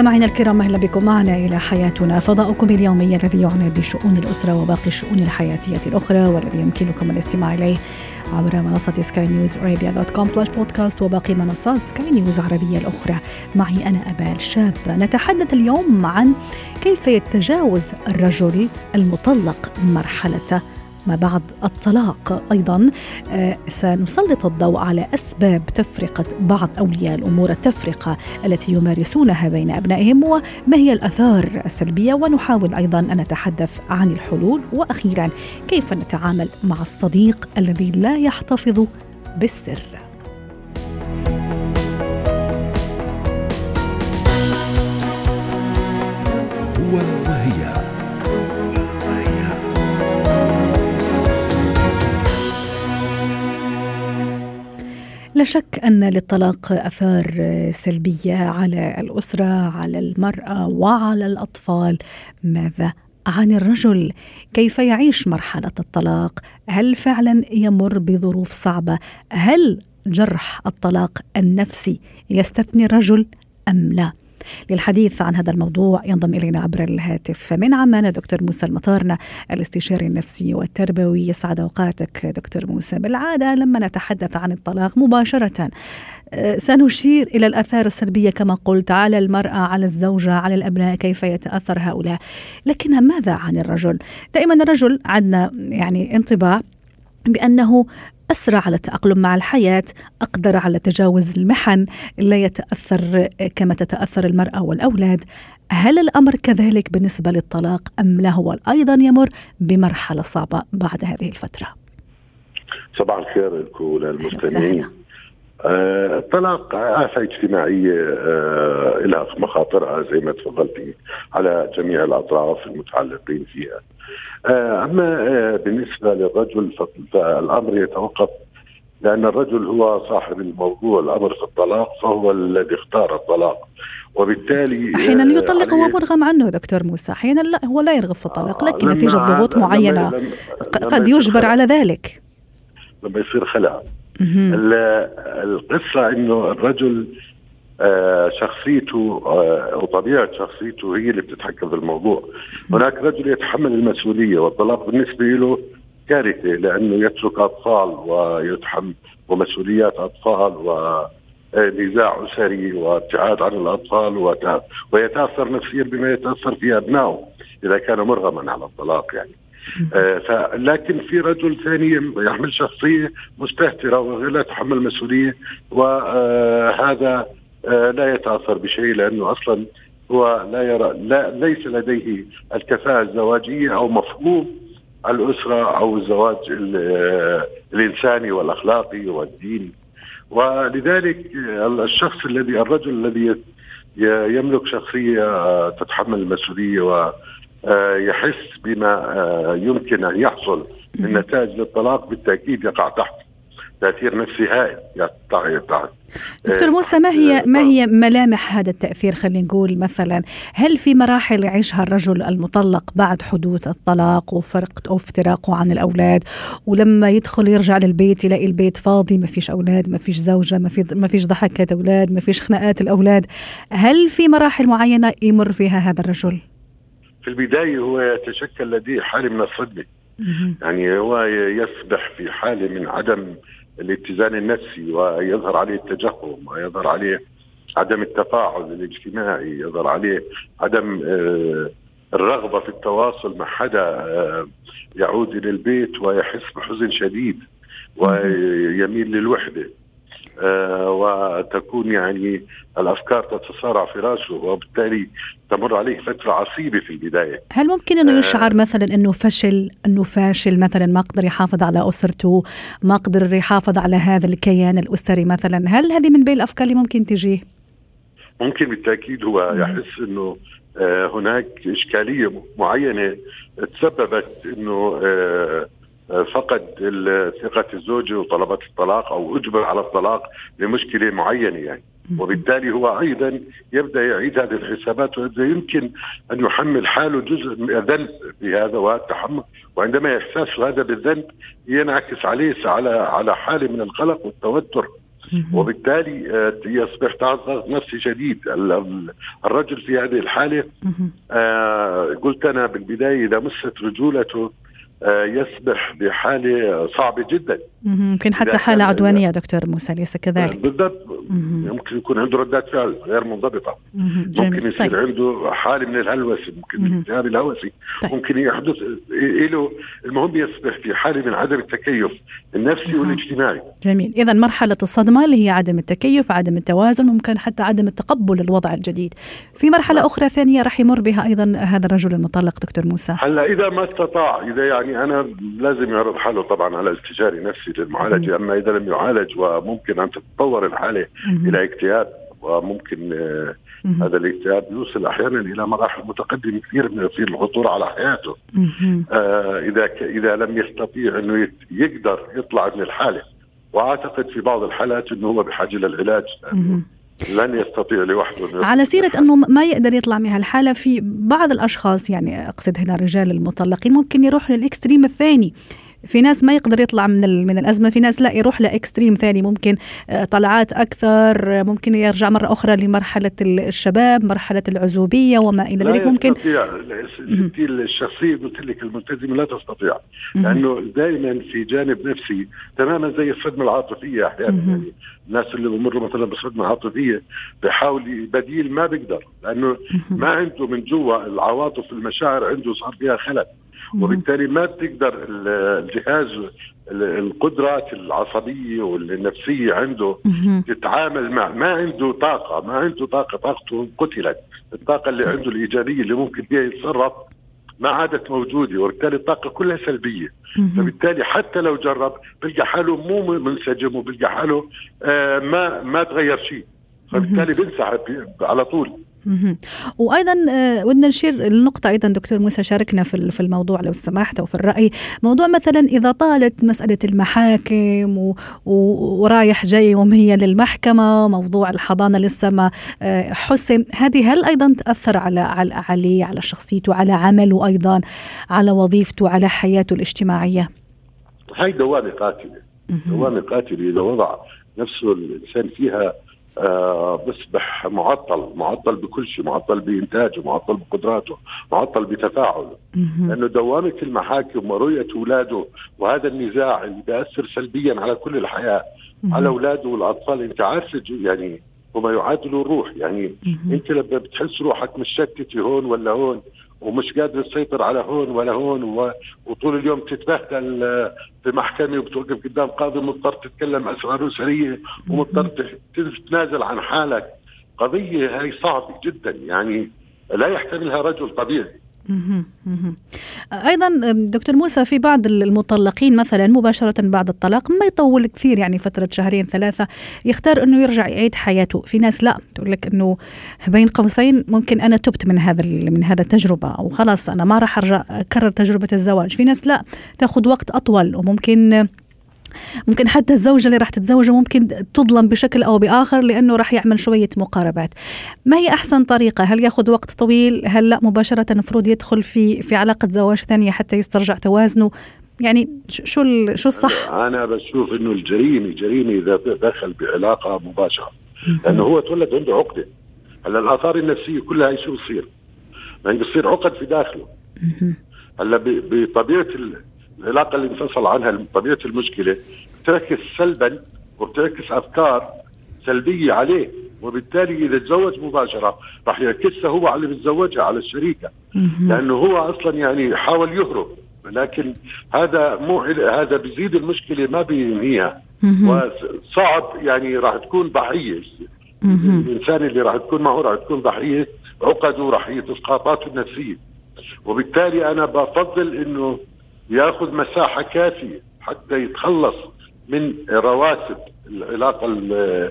مستمعينا الكرام أهلا بكم معنا إلى حياتنا. فضاؤكم اليومي الذي يعنى بشؤون الأسرة وباقي الشؤون الحياتية الأخرى والذي يمكنكم الاستماع إليه عبر منصة سكاي نيوز ارابيا dot com slash podcast وباقي منصات سكاي نيوز العربية الأخرى. معي أنا أبال شاب. نتحدث اليوم عن كيف يتجاوز الرجل المطلق مرحلة ما بعد الطلاق. أيضا آه، سنسلط الضوء على أسباب تفرقة بعض أولياء الأمور التفرقة التي يمارسونها بين أبنائهم وما هي الأثار السلبية؟ ونحاول أيضا أن نتحدث عن الحلول. وأخيرا كيف نتعامل مع الصديق الذي لا يحتفظ بالسر؟ لا شك أن للطلاق آثار سلبية على الأسرة على المرأة وعلى الأطفال. ماذا عن الرجل؟ كيف يعيش مرحلة الطلاق؟ هل فعلا يمر بظروف صعبة؟ هل جرح الطلاق النفسي يستثني الرجل أم لا؟ للحديث عن هذا الموضوع ينضم إلينا عبر الهاتف من عمان دكتور موسى المطارنه الاستشاري النفسي والتربوي. يسعد أوقاتك دكتور موسى. بالعادة لما نتحدث عن الطلاق مباشرة آه، سنشير إلى الآثار السلبية كما قلت على المرأة على الزوجة على الأبناء كيف يتأثر هؤلاء. لكن ماذا عن الرجل؟ دائما الرجل عندنا يعني انطباع بأنه أسرع على التأقلم مع الحياة أقدر على تجاوز المحن لا يتأثر كما تتأثر المرأة والأولاد. هل الأمر كذلك بالنسبة للطلاق أم لا؟ هو أيضا يمر بمرحلة صعبة بعد هذه الفترة. صباح الخير لكم وللمستمعين الطلاق آفة اجتماعية آه لها مخاطرها زي ما تفضلتي على جميع الأطراف المتعلقين فيها. آه أما آه بالنسبة للرجل فالأمر يتوقف لأن الرجل هو صاحب الموضوع الأمر في الطلاق فهو الذي اختار الطلاق. وبالتالي أحيانا يطلق هو مرغم عنه دكتور موسى أحيانا لا هو لا يرغب في الطلاق لكن نتيجة ضغوط معينة قد يجبر على ذلك. لما يصير خلع القصة أنه الرجل شخصيته وطبيعة شخصيته هي اللي بتتحكم في الموضوع. هناك رجل يتحمل المسؤولية والطلاق بالنسبة له كارثة لأنه يترك أطفال ويتحمل ومسؤوليات أطفال ونزاع أسري وابتعاد عن الأطفال ويتأثر نفسيا بما يتأثر فيه أبنائه إذا كان مرغما على الطلاق يعني. آه لكن في رجل ثاني يحمل شخصية مستهترة ولا يتحمل مسؤولية وهذا آه لا يتأثر بشيء لأنه أصلا هو لا يرى لا ليس لديه الكفاءة الزواجية أو مفهوم الأسرة أو الزواج الإنساني والأخلاقي والديني. ولذلك الشخص الذي الرجل الذي يملك شخصية تتحمل المسؤولية يحس بما يمكن أن يحصل من نتائج للطلاق بالتأكيد يقع تحت تأثير نفسي هائل. دكتور موسى ما هي ما هي ملامح هذا التأثير؟ خلينا نقول مثلا هل في مراحل يعيشها الرجل المطلق بعد حدوث الطلاق وفرق أو افتراقه عن الأولاد؟ ولما يدخل يرجع للبيت يلاقي البيت فاضي ما فيش أولاد ما فيش زوجة ما في ما فيش ضحكة أولاد ما فيش خناقات الأولاد هل في مراحل معينة يمر فيها هذا الرجل؟ في البداية هو يتشكل لديه حالة من الصدمة. يعني هو يسبح في حالة من عدم الاتزان النفسي ويظهر عليه التجهم ويظهر عليه عدم التفاعل الاجتماعي يظهر عليه عدم الرغبة في التواصل مع حدا يعود إلى البيت ويحس بحزن شديد ويميل للوحدة. آه وتكون يعني الأفكار تتصارع في راسه وبالتالي تمر عليه فترة عصيبة في البداية. هل ممكن إنه يشعر مثلا إنه فشل إنه فاشل؟ مثلا ما قدر يحافظ على أسرته ما قدر يحافظ على هذا الكيان الأسري مثلا. هل هذه من بين الأفكار اللي ممكن تجيه؟ ممكن بالتأكيد هو يحس إنه آه هناك إشكالية معينة تسببت إنه آه فقد ثقة الزوجة وطلبات الطلاق أو أجبر على الطلاق لمشكلة معينة يعني. وبالتالي هو أيضا يبدأ يعيد هذه الحسابات ويبدأ يمكن أن يحمل حاله جزء من الذنب بهذا والتحمل وعندما احساسه هذا بالذنب ينعكس عليه على على حالة من القلق والتوتر. وبالتالي آه، يصبح ضغط نفسي شديد. الرجل في هذه الحالة آه، قلت أنا بالبداية إذا مست رجولته يصبح بحالة صعبة جدا. ممكن حتى حالة عدوانية دكتور موسى ليس كذلك؟ بالضبط. ممكن يكون عنده ردات فعل غير منضبطة. ممكن يصير طيب. عنده حالة من الهلوسة ممكن الالتهاب الهوسي. طيب. ممكن يحدث له المهم يصبح في حالة من عدم التكيف النفسي مم. والاجتماعي. جميل. اذا مرحلة الصدمة اللي هي عدم التكيف عدم التوازن ممكن حتى عدم التقبل الوضع الجديد. في مرحلة نعم. أخرى ثانية راح يمر بها أيضا هذا الرجل المطلق دكتور موسى. هلأ إذا ما استطاع إذا يعني أنا لازم يعرض حاله طبعا على التجاري نفسي للمعالجه اما إذا لم يعالج وممكن أن تتطور الحالة إلى اكتئاب وممكن آه هذا الاكتئاب يوصل أحيانا إلى مراحل متقدمة كثير من في الخطورة على حياته. آه إذا إذا لم يستطيع إنه يقدر يطلع من الحالة وأعتقد في بعض الحالات إنه هو بحاجة للعلاج لن يستطيع لوحده على سيرة أنه ما يقدر يطلع من هالحالة في بعض الأشخاص يعني أقصد هنا الرجال المطلقين ممكن يروح للإكستريم الثاني. في ناس ما يقدر يطلع من من الأزمة في ناس لا يروح لإكستريم ثاني. ممكن آه، طلعات أكثر ممكن يرجع مرة أخرى لمرحلة الشباب مرحلة العزوبية وما إلى ذلك. ممكن الشخصيه قلت لك الملتزمه لا تستطيع لأنه دائما في جانب نفسي تماما زي الصدمة العاطفية أحيانا يعني. الناس اللي بمروا مثلا بصدمه عاطفية بحاول بديل ما بيقدر لأنه ما عنده من جوا العواطف المشاعر عنده صار فيها خلل. وبالتالي ما بتقدر الجهاز القدرات العصبية والنفسية عنده تتعامل مع ما عنده طاقة ما عنده طاقة طاقته قتلت. الطاقة اللي عنده الإيجابية اللي ممكن فيها يتصرف ما عادت موجودة وبالتالي الطاقة كلها سلبية. فبالتالي حتى لو جرب بلقى حاله مو منسجم وبلقى حاله آه ما ما تغير شيء. فبالتالي بينسحب على طول. وأيضا آه، ودنا نشير النقطة أيضا دكتور موسى شاركنا في في الموضوع لو سمحت أو في الرأي، موضوع مثلا إذا طالت مسألة المحاكم و... ورايح جاي ومهي للمحكمة، موضوع الحضانة لسه ما آه، حسم، هذه هل أيضا تأثر على على عليه على شخصيته على عمله أيضا على وظيفته على حياته الاجتماعية؟ هاي دوامة قاتلة، دوامة قاتلة إذا وضع نفسه الإنسان فيها بيصبح معطل معطل بكل شيء معطل بإنتاجه معطل بقدراته معطل بتفاعله. لأنه دوامة المحاكم ورؤية أولاده وهذا النزاع اللي بيأثر سلبيا على كل الحياة على أولاده والأطفال. أنت عارف يعني وما يعادل الروح يعني أنت لما بتحس روحك مشتتة هون ولا هون ومش قادر تسيطر على هون ولا هون وطول اليوم تتبهدل آه، في محكمة وبتوقف قدام قاضي مضطر تتكلم اسرار اسريه ومضطر تتنازل عن حالك. قضية هي صعبة جدا يعني لا يحتملها رجل طبيعي. أيضا دكتور موسى في بعض المطلقين مثلا مباشرة بعد الطلاق ما يطول كثير يعني فترة شهرين ثلاثة يختار إنه يرجع يعيد حياته. في ناس لا تقول لك إنه بين قوسين ممكن أنا تبت من هذا من هذا التجربة أو خلاص أنا ما راح أرجع أكرر تجربة الزواج. في ناس لا تأخذ وقت أطول وممكن ممكن حتى الزوجة اللي راح تتزوجه ممكن تظلم بشكل أو بآخر لأنه راح يعمل شوية مقاربات. ما هي أحسن طريقة؟ هل يأخذ وقت طويل؟ هل لا؟ مباشرة المفروض يدخل في في علاقة زواج ثانية حتى يسترجع توازنه؟ يعني شو شو الصح؟ أنا بشوف إنه الجريمة الجريمة إذا دخل بعلاقة مباشرة لأنه هو تولد عنده عقدة. هلأ الآثار النفسية كلها هي شو بصير؟ يعني بصير عقد في داخله. هلأ بطبيعة العلاقة اللي انفصل عنها طبيعه المشكلة بتعكس سلبا وبتعكس أفكار سلبية عليه وبالتالي إذا تزوج مباشرة راح يعكسها هو على اللي بتزوجها على الشريكة. لأنه هو أصلا يعني حاول يهرب لكن هذا مو هذا بيزيد المشكلة ما بينهيها. وصعب يعني راح تكون ضحية. الإنسان اللي راح تكون معه راح تكون ضحية عقده راح اسقاطاته النفسية. وبالتالي أنا بفضل إنه ياخذ مساحة كافية حتى يتخلص من رواسب العلاقة اللي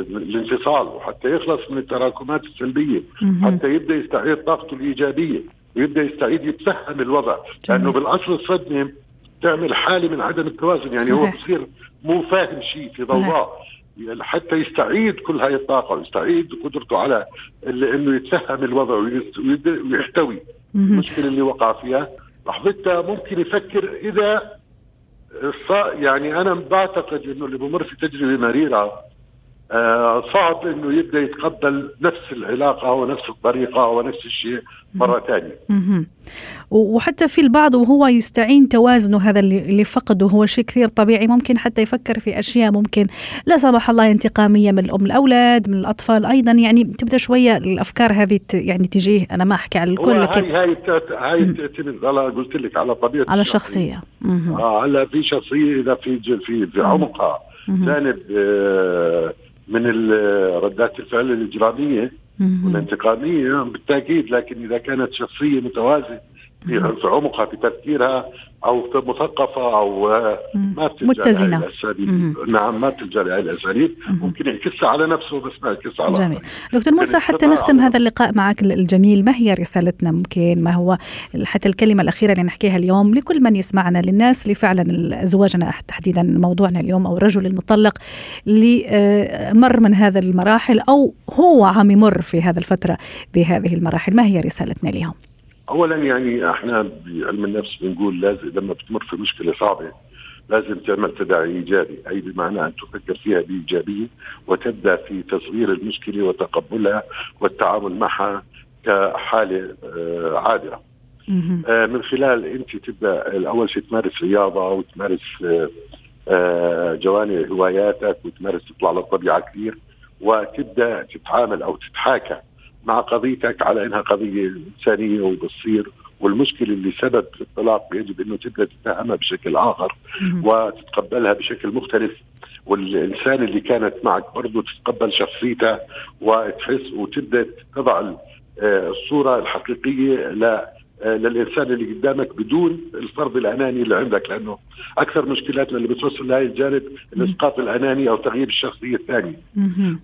الانفصال وحتى يخلص من التراكمات السلبية حتى يبدأ يستعيد طاقته الإيجابية ويبدأ يستعيد يتفهم الوضع. لأنه بالاصل الصدمه تعمل حالة من عدم التوازن يعني صحيح. هو بصير مو فاهم شيء في ضوضاء. حتى يستعيد كل هاي الطاقة ويستعيد قدرته على إنه يتفهم الوضع ويحتوي. المشكلة اللي وقع فيها لحظتها ممكن يفكر إذا يعني أنا بعتقد إنه اللي بمر في تجربة مريرة صعب إنه يبدأ يتقبل نفس العلاقة ونفس الطريقة ونفس الشيء مرة ثانية. وحتى في البعض وهو يستعين توازنه هذا اللي فقده هو شيء كثير طبيعي ممكن حتى يفكر في أشياء ممكن لا سمح الله انتقامية من الأم الأولاد من الأطفال أيضا. يعني تبدأ شوية الأفكار هذه يعني تجيه. أنا ما أحكي على الكل لكن هاي هاي بتعتمد على قلت لك على طبيعة على الشخصية. آه هلا في شخصية إذا في في في عمقها جانب آه من ردات الفعل الإجرامية والانتقامية بالتأكيد. لكن إذا كانت شخصية متوازنة في عمقها في تفكيرها أو مثقفة أو ما بتلجأ متزنة. الاساليب نعم ما بتلجأ لهي الاساليب ممكن يعكسها على نفسه بس ما يعكسها على جميل. دكتور موسى حتى نختم هذا اللقاء معك الجميل. ما هي رسالتنا؟ ممكن ما هو حتى الكلمة الأخيرة اللي نحكيها اليوم لكل من يسمعنا للناس اللي فعلا ازواجنا تحديدا موضوعنا اليوم أو الرجل المطلق اللي آه، مر من هذا المراحل أو هو عم يمر في هذا الفترة بهذه المراحل. ما هي رسالتنا اليوم؟ اولا يعني إحنا بعلم النفس بنقول لازم لما بتمر في مشكلة صعبة لازم تعمل تداعي إيجابي أي بمعنى أن تفكر فيها بإيجابية وتبدأ في تصغير المشكلة وتقبلها والتعامل معها كحالة آه، عابره آه، من خلال أنت تبدأ اول شيء تمارس رياضة وتمارس آه، جوانب هواياتك وتمارس تطلع للطبيعة كثير وتبدأ تتعامل أو تتحاكى مع قضيتك على إنها قضية إنسانية وبتصير والمشكلة اللي سبب الطلاق يجب إنه تبدأ تتهمها بشكل آخر وتتقبلها بشكل مختلف والإنسان اللي كانت معك برضه تتقبل شخصيتها وتحس وتبدأ تضع آه، الصورة الحقيقية للانسان اللي قدامك بدون الفرض الأناني اللي عندك لأنه أكثر مشكلاتنا اللي بتوصل لهي الجانب الإسقاط الأناني أو تغيير الشخصية الثانية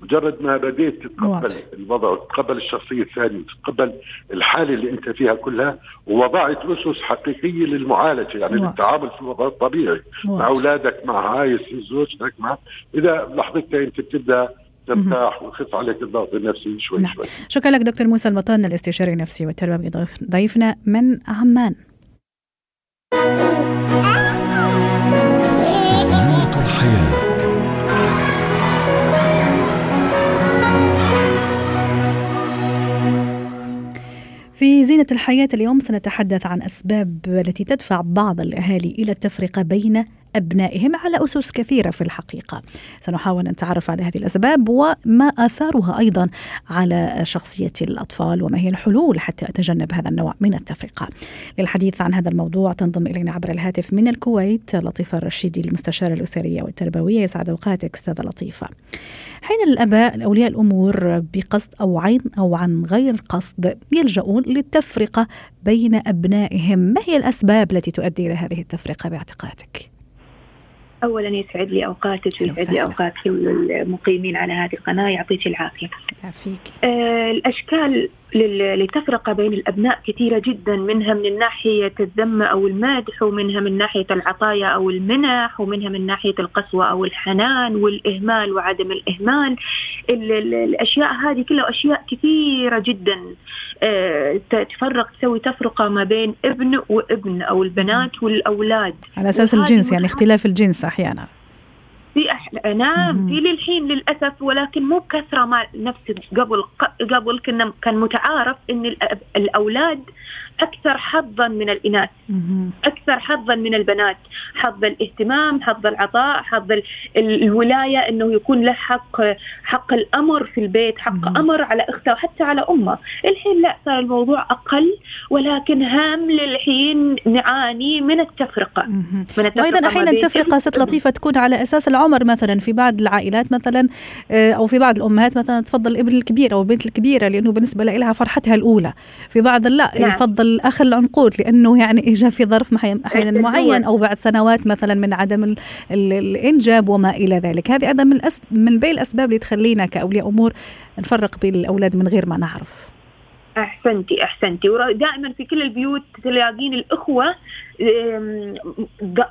مجرد ما بديت تتقبل الوضع وتتقبل الشخصية الثانية وتتقبل الحالة اللي أنت فيها كلها ووضعت أسس حقيقية للمعالجة يعني للتعامل في الوضع الطبيعي مع أولادك مع هاي زوجتك مع إذا لحظتها أنت بتبدأ ترتاح ويخف عليك الضغط النفسي شوي نعم. شوي. شكرا لك دكتور موسى المطان الاستشاري النفسي والتربوي ضيفنا من عمان. زينة الحياة. في زينة الحياة اليوم سنتحدث عن أسباب التي تدفع بعض الأهالي إلى التفرقة بين أبنائهم على أسس كثيرة في الحقيقة. سنحاول أن نتعرف على هذه الأسباب وما آثارها أيضا على شخصية الأطفال وما هي الحلول حتى أتجنب هذا النوع من التفرقة. للحديث عن هذا الموضوع تنضم إلينا عبر الهاتف من الكويت لطيفة الرشيدي المستشارة الأسرية والتربوية. يسعد أوقاتك أستاذة لطيفة. حين الآباء أولياء الأمور بقصد أو عين أو عن غير قصد يلجؤون للتفرقة بين أبنائهم. ما هي الأسباب التي تؤدي إلى هذه التفرقة باعتقادك؟ اولا يسعد لي أوقاتك ويسعد لي أوقات كل المقيمين على هذه القناة يعطيك العافية. يعافيك. آه الأشكال للتفرقة بين الأبناء كثيرة جدا منها من ناحية الذم أو المدح ومنها من ناحية العطايا أو المنح ومنها من ناحية القسوة أو الحنان والإهمال وعدم الإهمال. الأشياء هذه كلها أشياء كثيرة جدا آه، تفرق تسوي تفرقة ما بين ابن وابن أو البنات والأولاد. على أساس الجنس يعني اختلاف الجنس أحيانا. في أح... نعم في للحين للأسف ولكن مو بكثرة ما نفس قبل قبل كنا كان متعارف إن الأولاد أكثر حظا من الإناث أكثر حظا من البنات. حظ الاهتمام حظ العطاء حظ الولاية إنه يكون له حق حق الأمر في البيت حق أمر على اخته وحتى على أمه. الحين لا صار الموضوع أقل ولكن هام للحين نعاني من التفرقة. من التفرقة وأيضا أحيانا التفرقه ست لطيفة تكون على أساس العمر مثلا في بعض العائلات مثلا آه، أو في بعض الأمهات مثلا تفضل الابن الكبير أو البنت الكبيرة لأنه بالنسبة لها فرحتها الأولى. في بعض لا نعم. يفضل الأخ العنقود لأنه يعني اجى في ظرف أحيانا معين أو بعد سنوات مثلا من عدم الإنجاب وما إلى ذلك. هذه أيضا من من بين الأسباب اللي تخلينا كأولياء أمور نفرق بين الاولاد من غير ما نعرف. أحسنتي أحسنتي. ودائما في كل البيوت تلاقين الأخوة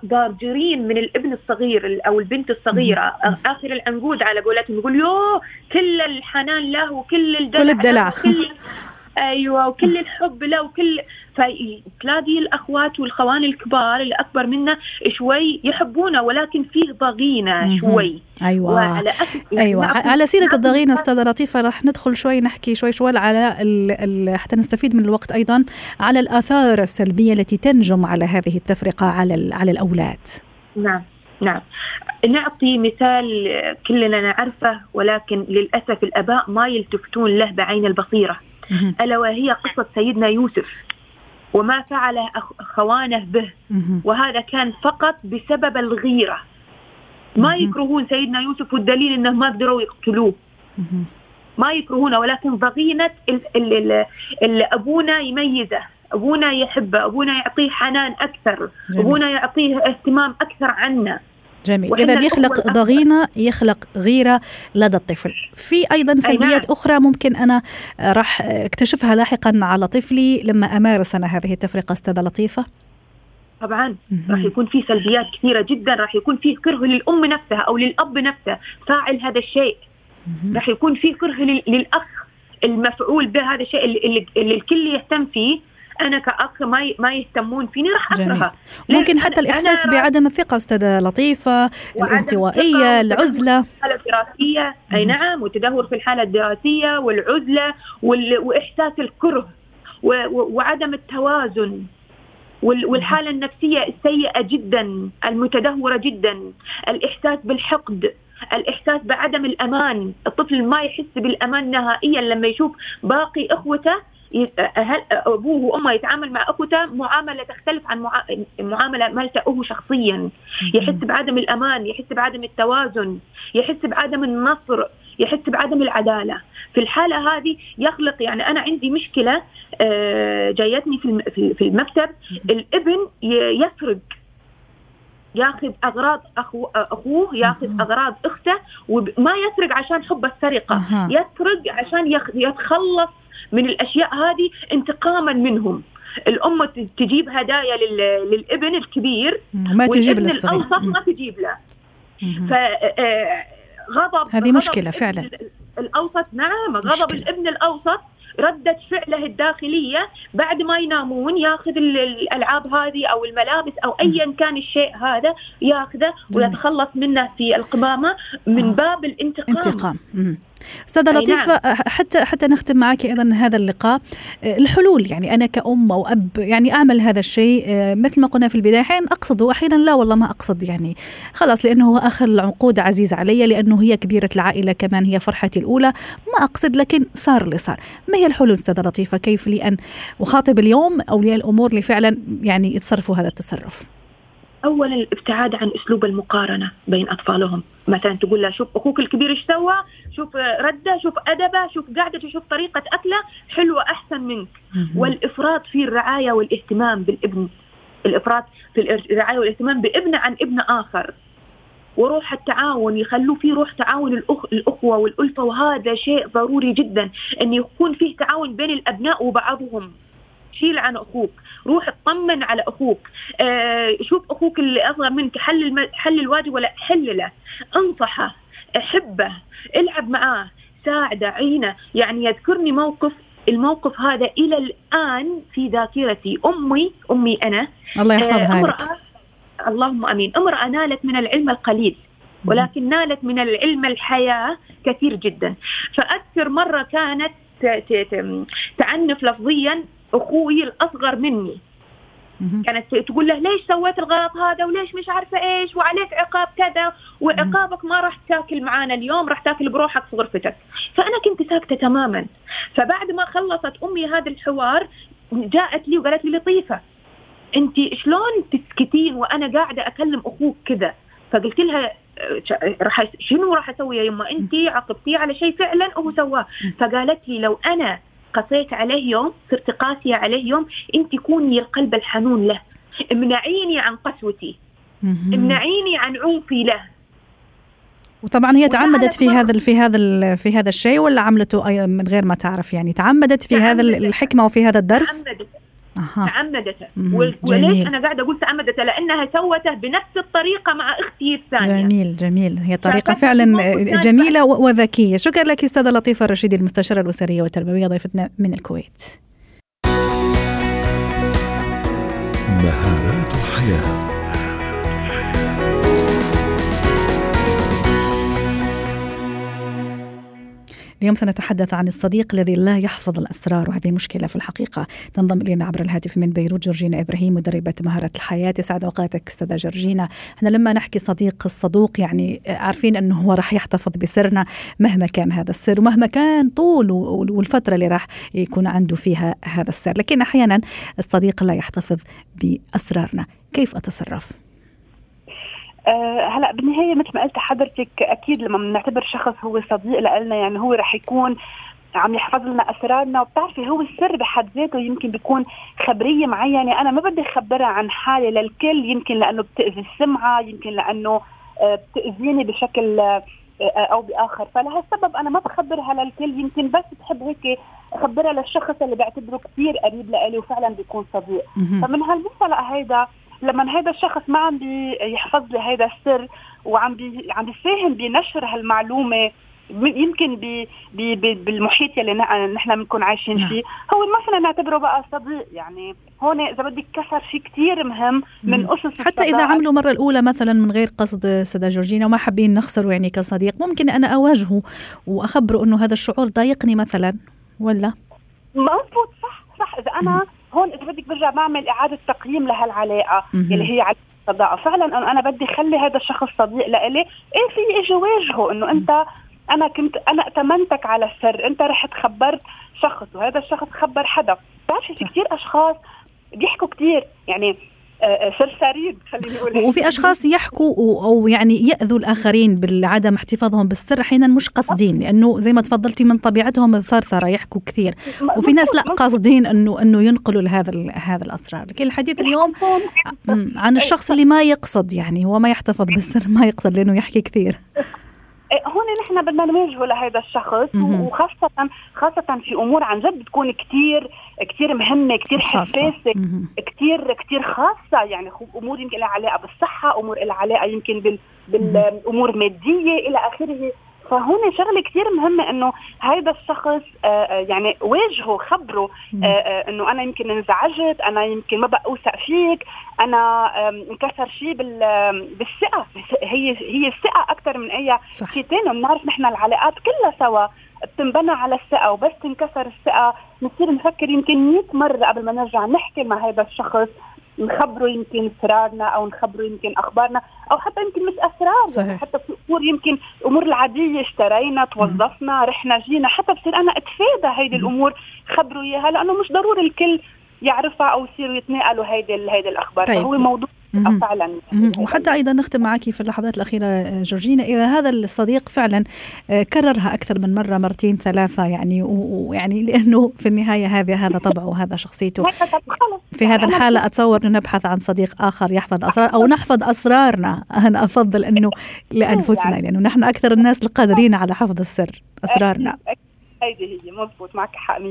ضارجرين من الابن الصغير أو البنت الصغيرة. آخر العنقود على قولتهم يقول يو كل الحنان له وكل الدلع كل الدلع. وكل أيوه وكل الحب له وكل فتلاقي الأخوات والخوان الكبار اللي أكبر منا شوي يحبونه ولكن فيه ضغينة شوي. أيوه. وعلى أيوه. على سيرة الضغينة أستاذة لطيفة راح ندخل شوي نحكي شوي شوي على ال ال حتى نستفيد من الوقت أيضا على الآثار السلبية التي تنجم على هذه التفرقة على على الأولاد. نعم نعم. نعطي مثال كلنا نعرفه ولكن للأسف الأباء ما يلتفتون له بعين البصيرة. ألا وهي قصة سيدنا يوسف وما فعله خوانه به. وهذا كان فقط بسبب الغيرة. ما يكرهون سيدنا يوسف والدليل انه ما قدروا يقتلوه. ما يكرهونه ولكن ضغينة اللي أبونا يميزه. أبونا يحبه. أبونا يعطيه حنان أكثر. جميل. أبونا يعطيه اهتمام أكثر عنا. جميل. إذا يخلق ضغينة يخلق غيرة لدى الطفل. في أيضا سلبيات نعم. أخرى ممكن أنا راح أكتشفها لاحقا على طفلي لما أمارس أنا هذه التفرقة أستاذة لطيفة. طبعا. راح يكون في سلبيات كثيرة جدا. راح يكون في كره للأم نفسها أو للأب نفسه فاعل هذا الشيء. راح يكون في كره للأخ المفعول بهذا الشيء اللي, اللي الكل يهتم فيه. أنا كأخ ما ما يهتمون فيني راح أكرهها. ممكن حتى الإحساس بعدم الثقة أستاذة لطيفة الانطوائية العزلة. الحالة الدراسية. أي نعم والتدهور في الحالة الدراسية والعزلة وإحساس الكره وعدم التوازن والحالة النفسية السيئه جدا المتدهورة جدا. الإحساس بالحقد الإحساس بعدم الأمان. الطفل ما يحس بالأمان نهائيا لما يشوف باقي إخوته هل أبوه وأمه يتعامل مع أخوته؟ معاملة تختلف عن معاملة مالته هو شخصيا يحس بعدم الأمان يحس بعدم التوازن يحس بعدم النصر يحس بعدم العدالة. في الحالة هذه يخلق يعني أنا عندي مشكلة آه، جايتني في المكتب. الابن يسرق. ياخذ أغراض أخو أخوه ياخذ أغراض أخته وما يسرق عشان حب السرقة. يسرق عشان يتخلص من الأشياء هذه انتقاما منهم. الام تجيب هدايا للابن الكبير ما تجيب للصغير. الأوسط ما تجيب له. ف آه، غضب هذه مشكلة فعلا. الأوسط. نعم غضب مشكلة. الابن الأوسط. ردة فعله الداخلية بعد ما ينامون ياخذ الألعاب هذه أو الملابس أو أيا كان الشيء هذا ياخذه ويتخلص منه في القمامة من آه. باب الانتقام. انتقام. أستاذة لطيفة نعم. حتى حتى نختم معك أيضا هذا اللقاء. الحلول يعني أنا كأم أو أب يعني أعمل هذا الشيء مثل ما قلنا في البداية أحيانا اقصد واحيانا لا والله ما أقصد يعني خلاص لأنه هو آخر العقود عزيز علي لأنه هي كبيرة العائلة كمان هي فرحتي الأولى. ما أقصد لكن صار اللي صار. ما هي الحلول أستاذة لطيفة؟ كيف لي أن أخاطب اليوم أولياء الأمور اللي فعلا يعني يتصرفوا هذا التصرف؟ اولا الابتعاد عن أسلوب المقارنة بين أطفالهم. مثلا تقول له شوف أخوك الكبير إيش سوى؟ شوف رده شوف أدبه شوف قاعدته شوف طريقة أكله حلوة احسن منك. والإفراط في الرعاية والاهتمام بالابن. الإفراط في الرعاية والاهتمام بابنه عن ابن آخر. وروح التعاون يخلوا في روح تعاون الأخ... الأخوة والألفة وهذا شيء ضروري جدا أن يكون فيه تعاون بين الأبناء وبعضهم. شيل عن أخوك روح اطمن على أخوك آه شوف أخوك اللي أصغر منك حل الم... حل الواجب ولا حل له انصحه احبه العب معاه ساعده عينه يعني يذكرني موقف الموقف هذا إلى الآن في ذاكرتي أمي أمي أنا الله يحفظها آه لك. اللهم آمين أمرأة نالت من العلم القليل ولكن نالت من العلم الحياة كثير جدا. فأذكر مرة كانت تعنف لفظيا أخوي الأصغر مني. كانت تقول له ليش سويت الغلط هذا وليش مش عارفة إيش وعليك عقاب كذا وعقابك ما راح تاكل معانا اليوم راح تاكل بروحك في غرفتك. فأنا كنت ساكتة تماما. فبعد ما خلصت أمي هذا الحوار جاءت لي وقالت لي لطيفة أنت شلون تسكتين وأنا قاعدة أكلم أخوك كذا؟ فقلت لها راح شنو راح أسوي يا يما؟ أنت عاقبتيه على شيء فعلا هو سواه. فقالت لي لو أنا قسيت عليه يوم صرت قاسية عليه يوم أنت كوني القلب الحنون له. امنعيني عن قسوتي. امنعيني عن عنفي له. وطبعا هي تعمدت في هذا في هذا في هذا الشيء ولا عملته من غير ما تعرف يعني؟ تعمدت في هذا الحكمة وفي هذا الدرس؟ تعمدت. تعمدته. وليش أنا قاعدة أقول تعمدته؟ لأنها سوته بنفس الطريقة مع أختي الثانية. جميل جميل. هي طريقة فعلا جميلة وذكية. شكرا لك أستاذة لطيفة الرشيدي المستشاره الأسرية والتربوية ضيفتنا من الكويت. مهارات الحياة. اليوم سنتحدث عن الصديق الذي لا يحفظ الأسرار وهذه مشكلة في الحقيقة تنضم إلينا عبر الهاتف من بيروت جورجينا إبراهيم مدربة مهارة الحياة. يسعد أوقاتك أستاذة جورجينا. إحنا لما نحكي صديق الصدوق يعني عارفين أنه هو راح يحتفظ بسرنا مهما كان هذا السر ومهما كان طول والفترة اللي راح يكون عنده فيها هذا السر. لكن أحيانا الصديق لا يحتفظ بأسرارنا. كيف أتصرف؟ أه هلا بالنهاية مثل ما قلت حضرتك أكيد لما بنعتبر شخص هو صديق لنا يعني هو رح يكون عم يحفظ لنا أسرارنا وبتعرفي هو السر بحد ذاته يمكن بيكون خبرية معينة. أنا ما بدي أخبرها عن حالي للكل يمكن لأنه بتأذي السمعة يمكن لأنه آه، بتأذيني بشكل آه، أو بآخر. فلهالسبب أنا ما بخبرها للكل يمكن بس بحب هيك أخبرها للشخص اللي بعتبره كثير قريب لإلي وفعلا بيكون صديق. فمن هالمنطلق هيدا لما هذا الشخص ما عم بيحفظ لي هذا السر وعم بي عم بيساهم بنشر هالمعلومة يمكن بي بي بي بالمحيط يلي نحن بنكون عايشين نعم. فيه. هو ما فينا نعتبره بقى صديق يعني هون إذا بدك كسر شيء كثير مهم من أسس حتى إذا عملوا مرة الأولى مثلا من غير قصد سيدة جورجينا وما حابين نخسره يعني كصديق ممكن أنا أواجهه وأخبره إنه هذا الشعور ضايقني مثلا ولا؟ مضبوط صح صح. إذا أنا هون إذا بدك برجع بعمل إعادة تقييم لهالعلاقة يلي هي على الصداقة. فعلا انه أنا بدي خلي هذا الشخص صديق لإلي. إيه في إجي واجهه إنه انت أنا كنت أنا ائتمنتك على السر. أنت رحت خبرت شخص وهذا الشخص خبر حدا. بتعرفي في كثير أشخاص بيحكوا كثير يعني سرسارين خليني أقول. وفي أشخاص يحكوا أو يعني يأذوا الآخرين بعدم احتفاظهم بالسر أحيانا مش قاصدين لأنه زي ما تفضلتي من طبيعتهم الثرثرة يحكوا كثير. وفي ناس لا قاصدين أنه أنه ينقلوا لهذا هذا الأسرار. لكن الحديث اليوم عن الشخص اللي ما يقصد يعني هو ما يحتفظ بالسر ما يقصد لأنه يحكي كثير. هون نحن بدنا نواجهه لهذا الشخص وخاصة خاصة في أمور عن جد بتكون كثير كثير مهمة كثير حساسة كثير كثير خاصة. يعني أمور يمكن لها علاقة بالصحة أمور لها علاقة يمكن بالأمور المادية إلى آخره. فهون شغلة كثير مهمة إنه هذا الشخص آه، آه، يعني واجهه خبره آه، إنه أنا يمكن انزعجت أنا يمكن ما بقى اوثق فيك أنا انكسر شيء بالثقة. هي هي الثقة أكثر من أي شيء ثاني بنعرف نحن العلاقات كلها سوا بتنبنى على الثقة. وبس تنكسر الثقة. بنصير نفكر يمكن 100 مرة قبل ما نرجع نحكي مع هذا الشخص. نخبره يمكن اسرارنا أو نخبره يمكن أخبارنا أو حتى يمكن مش اسرار صحيح. حتى في أمور يمكن امور العادية اشترينا توظفنا رحنا جينا حتى بصير أنا أتفادى هيدي الأمور خبروا إياها لأنه مش ضروري الكل يعرفها أو يصيروا يتناقلوا هيدي هيدي الأخبار طيب. فهو موضوع فعلا. وحتى أيضا نختم معك في اللحظات الأخيرة جورجينا إذا هذا الصديق فعلا آه، كررها أكثر من مرة مرتين ثلاثة يعني ويعني لأنه في النهاية هذا هذا طبعه وهذا شخصيته. في هذه الحالة أتصور انه نبحث عن صديق آخر يحفظ أسرار أو نحفظ أسرارنا. أنا أفضل أنه لأنفسنا لأنه يعني نحن أكثر الناس القادرين على حفظ السر أسرارنا. هيدي هي مضبوط. معك حق 100%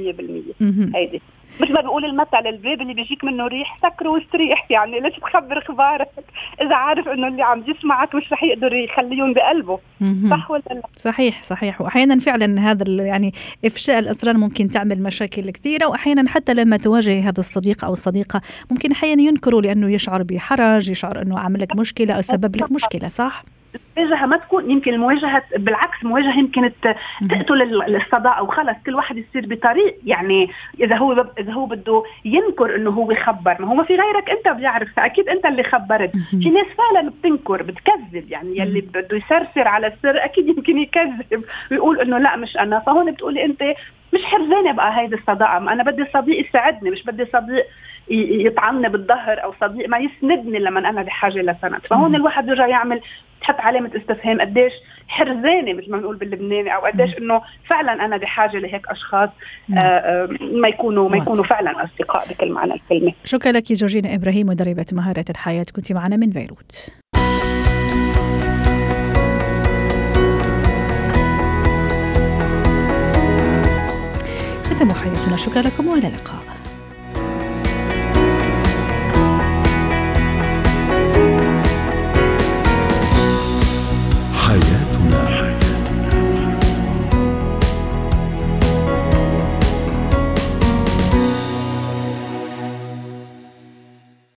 هيدي. مثل ما بيقول المثل الباب اللي بيجيك منه ريح سكره واستريح يعني ليش تخبر أخبارك؟ إذا عارف إنه اللي عم يسمعك مش رح يقدر يخليهم بقلبه. صح ولا لا؟ صحيح صحيح. واحيانا فعلا هذا يعني إفشاء الاسرار ممكن تعمل مشاكل كثيرة. واحيانا حتى لما تواجه هذا الصديق أو الصديقه ممكن أحيانا ينكروا لأنه يشعر بحرج يشعر إنه عمل لك مشكلة أو سبب لك مشكلة صح؟ المواجهة ما تكون يمكن المواجهة بالعكس المواجهه يمكن تقتل الصداقه وخلص كل واحد يصير بطريق. يعني إذا هو إذا هو بده ينكر إنه هو خبر ما هو ما في غيرك أنت بيعرف فأكيد أنت اللي خبرت. في ناس فعلا بتنكر بتكذب يعني يلي بده يسرسر على السر أكيد يمكن يكذب. ويقول إنه لا مش أنا. فهون بتقولي أنت مش حرزانة بقى هيدي الصداقة. أنا بدي صديق يساعدني مش بدي صديق يطعني بالظهر أو صديق ما يسندني لما أنا بحاجة لسند. فهون الواحد بيرجع يعمل تحط علامه استفهام قديش حرزانه مثل ما بنقول باللبناني أو قديش إنه فعلا أنا بحاجة لهيك أشخاص آه، آه، ما يكونوا ما يكونوا فعلا أصدقاء بكل معنى الكلمة. شكرا لك جورجينا إبراهيم مدربة مهارة الحياة. كنت معنا من بيروت. ختم حياتنا. شكرا لكم وإلى اللقاء. 海盐。